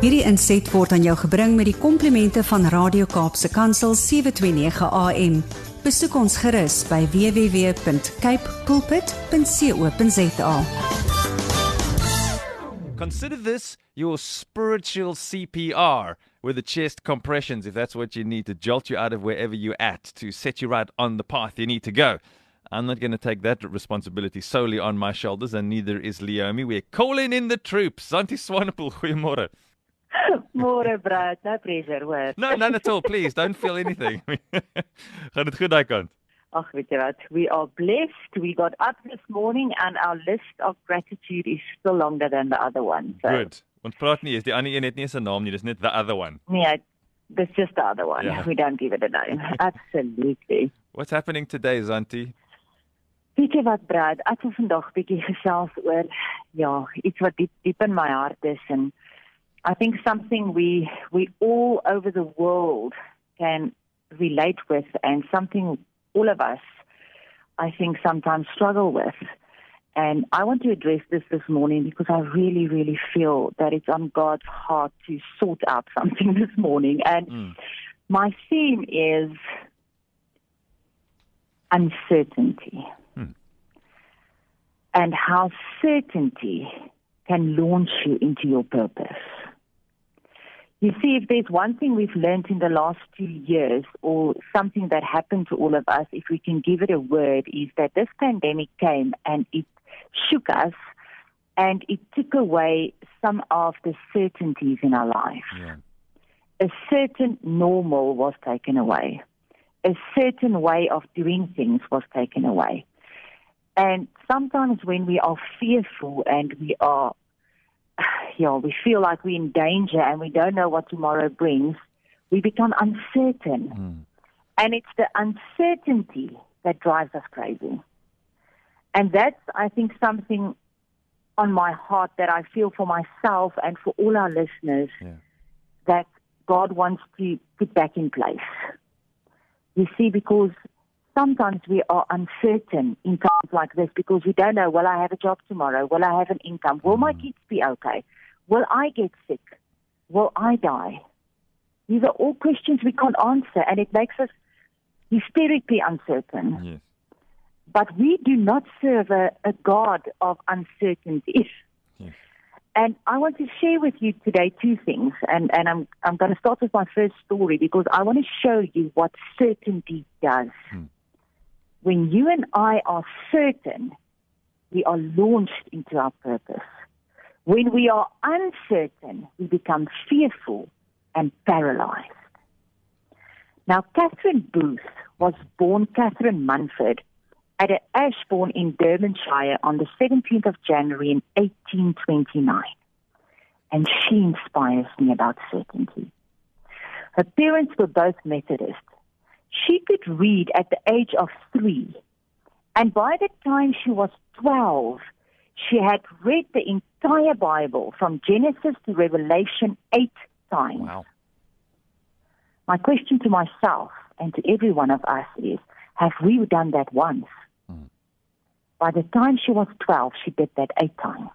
Hierdie inset word aan jou gebring met die komplimente van Radio Kaapse Kansel 729 AM. Besoek ons gerus by www.cape pulpit.co.za. Consider this your spiritual CPR with the chest compressions, if that's what you need to jolt you out of wherever you're at, to set you right on the path you need to go. I'm not going to take that responsibility solely on my shoulders, and neither is Leomi. We're calling in the troops. Santi Swanepoel, goeiemôre. Môre Brad, no pressure hoor. No, none at all, please. Don't feel anything. Gaan dit goed daai kant? Ag, weet jy wat? We are blessed. We got up this morning and our list of gratitude is still longer than the other one. So Good. Ons praat nie, is die ander een het nie eens 'n naam nie, dis net the other one. Nee, that's just the other one. Yeah. We don't give it a name. Absolutely. What's happening today, Zanti? Weet jy wat Brad, ek wil vandag bietjie gesels oor ja, iets wat diep diep in my hart is and I think something we we all over the world can relate with and something all of us I think sometimes struggle with. And I want to address this this morning because I really really feel that it's on God's heart to sort out something this morning and Mm. my theme is uncertainty Hmm. and how certainty can launch you into your purpose. You see, if there's one thing we've learned in the last two years, or something that happened to all of us, if we can give it a word, is that this pandemic came and it shook us and it took away some of the certainties in our life Yeah. a certain normal was taken away. A certain way of doing things was taken away. And sometimes when we are fearful and we are, we feel like we're in danger and we don't know what tomorrow brings, we become uncertain. Mm. And it's the uncertainty that drives us crazy. And that's, I think, something on my heart that I feel for myself and for all our listeners Yeah. that God wants to put back in place. You see, because sometimes we are uncertain in times like this because we don't know, will I have a job tomorrow? Will I have an income? Will my kids be okay? Will I get sick? Will I die? These are all questions we can't answer, and it makes us hysterically uncertain. Yes. But we do not serve a, a God of uncertainty. Yes. And I want to share with you today two things. And, and I'm, I'm going to start with my first story because I want to show you what certainty does. Hmm. When you and I are certain, we are launched into our purpose. When we are uncertain, we become fearful and paralyzed. Now, Catherine Booth was born Catherine Mumford at Ashbourne in Derbyshire on the 17th of January in 1829. And she inspires me about certainty. Her parents were both Methodist. She could read at the age of three. And by the time she was 12, she had read the entire Bible from Genesis to Revelation eight times. Wow. My question to myself and to every one of us is have we done that once? Mm. By the time she was 12, she did that eight times.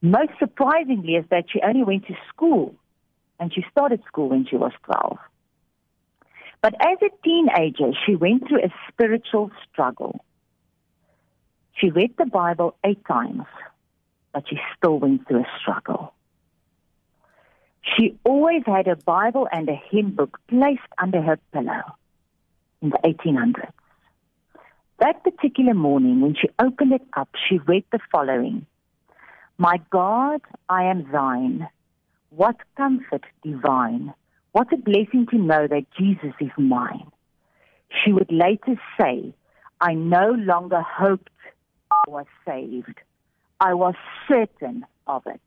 Most surprisingly is that she only went to school and she started school when she was 12. But as a teenager, she went through a spiritual struggle. She read the Bible eight times, but she still went through a struggle. She always had a Bible and a hymn book placed under her pillow in the 1800s. That particular morning, when she opened it up, she read the following My God, I am thine. What comfort divine. What a blessing to know that Jesus is mine. She would later say, I no longer hoped was saved. I was certain of it.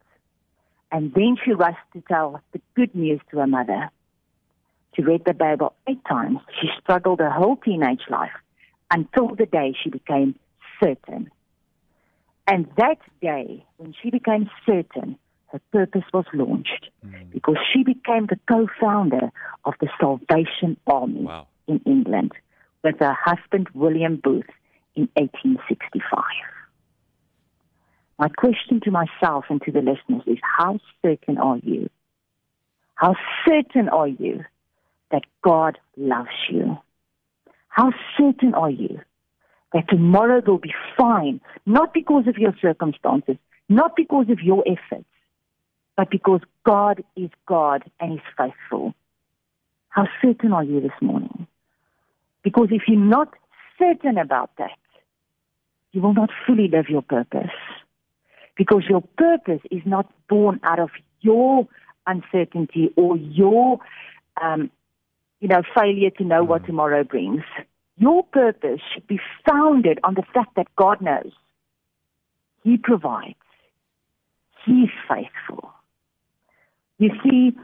And then she rushed to tell the good news to her mother. She read the Bible eight times. She struggled her whole teenage life until the day she became certain. And that day, when she became certain, her purpose was launched mm. because she became the co-founder of the Salvation Army Wow. in England with her husband William Booth in 1865. My question to myself and to the listeners is how certain are you? How certain are you that God loves you? How certain are you that tomorrow will be fine, not because of your circumstances, not because of your efforts, but because God is God and is faithful? How certain are you this morning? Because if you're not certain about that, you will not fully live your purpose. Because your purpose is not born out of your uncertainty or your, um, you know, failure to know what tomorrow brings. Your purpose should be founded on the fact that God knows. He provides. He's faithful. You see,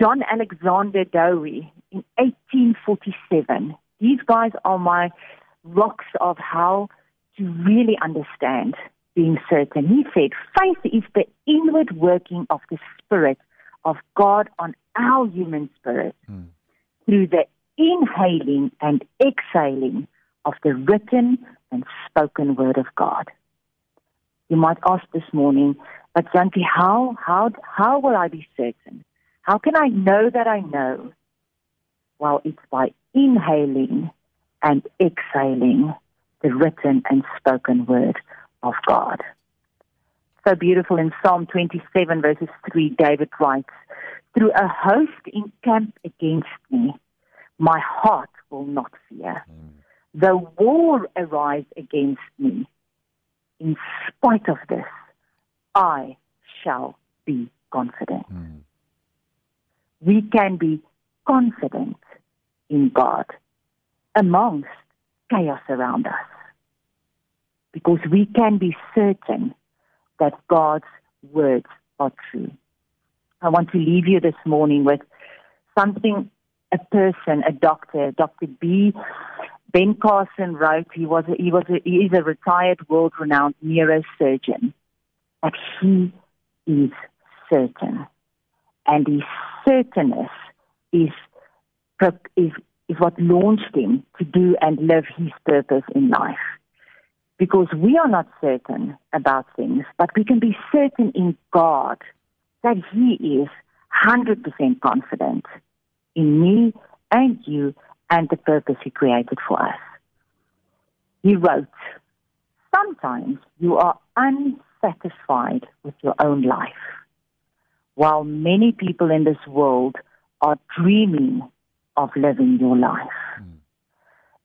John Alexander Dowie in 1847, these guys are my rocks of how to really understand being certain. He said, faith is the inward working of the Spirit of God on our human spirit mm. through the inhaling and exhaling of the written and spoken word of God. You might ask this morning, but Zantie, how, how, how will I be certain? How can I know that I know? Well, it's by inhaling and exhaling the written and spoken word of God. So beautiful in Psalm 27, verses 3, David writes, Through a host encamped against me, my heart will not fear. Though war arise against me, in spite of this, I shall be confident. Mm. We can be confident in God amongst chaos around us because we can be certain that God's words are true. I want to leave you this morning with something a person, a doctor, Dr. B. Ben Carson wrote. He was a, he was a, he is a retired world-renowned neurosurgeon, but he is certain, and his certainness is is is what launched him to do and live his purpose in life because we are not certain about things, but we can be certain in God that He is 100% confident in me and you and the purpose He created for us. He wrote, Sometimes you are unsatisfied with your own life, while many people in this world are dreaming of living your life. Mm.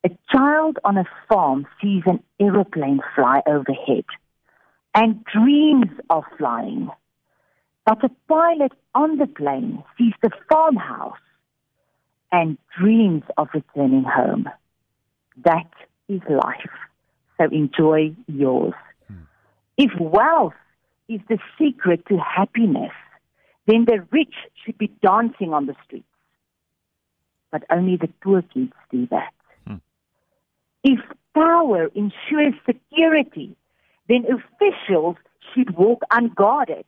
A child on a farm sees an aeroplane fly overhead and dreams of flying. But a pilot on the plane sees the farmhouse and dreams of returning home. That is life. So enjoy yours. Hmm. If wealth is the secret to happiness, then the rich should be dancing on the streets. But only the poor kids do that. Hmm. If power ensures security, then officials should walk unguarded.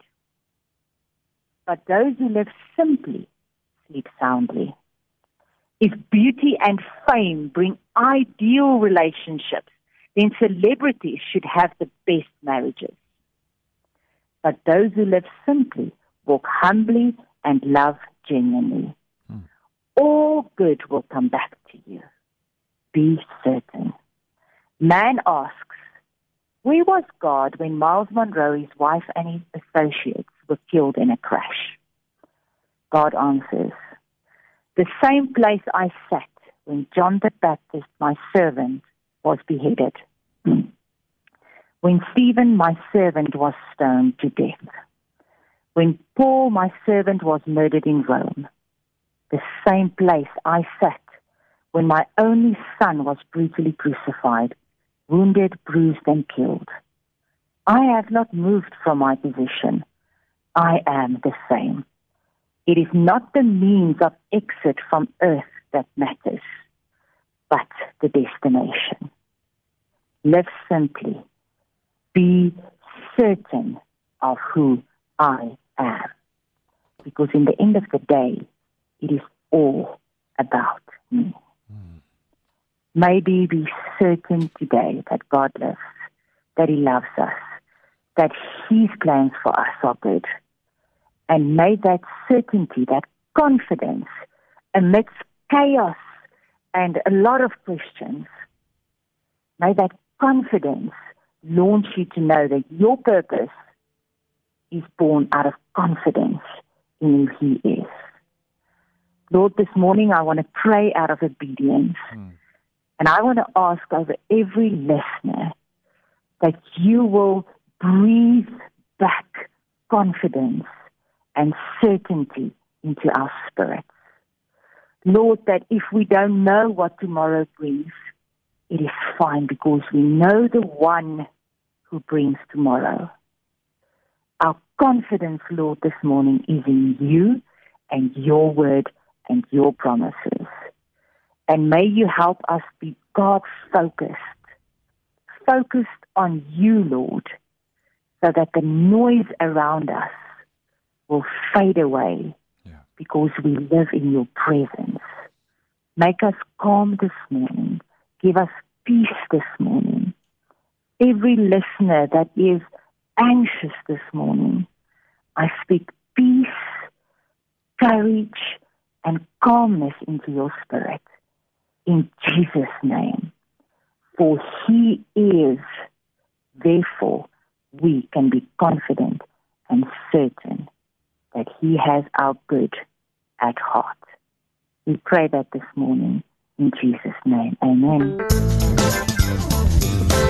But those who live simply sleep soundly. If beauty and fame bring ideal relationships, then celebrities should have the best marriages. But those who live simply walk humbly and love genuinely. All good will come back to you be certain. Man asks, Where was God when Myles Munroe, his wife, and his associates were killed in a crash? God answers, The same place I sat when John the Baptist, my servant, was beheaded. when Stephen, my servant, was stoned to death. When Paul, my servant, was murdered in Rome. The same place I sat when my only son was brutally crucified, wounded, bruised, and killed. I have not moved from my position. I am the same. It is not the means of exit from earth that matters, but the destination. Live simply. Be certain of who I am. Because in the end of the day, it is all about me. Hmm. Maybe be certain today that God lives, that He loves us, that His plans for us are good. And may that certainty, that confidence, amidst chaos and a lot of questions, may that confidence launch you to know that your purpose is born out of confidence in who He is. Lord, this morning I want to pray out of obedience. Mm. And I want to ask over every listener that you will breathe back confidence and certainty into our spirits. Lord, that if we don't know what tomorrow brings, it is fine because we know the one who brings tomorrow. Our confidence, Lord, this morning is in you and your word and your promises. And may you help us be God focused, focused on you, Lord, so that the noise around us will fade away yeah. because we live in your presence. Make us calm this morning. Give us peace this morning. Every listener that is anxious this morning, I speak peace, courage, and calmness into your spirit. In Jesus' name. For he is, therefore, we can be confident and certain that he has our good at heart. We pray that this morning in Jesus' name. Amen.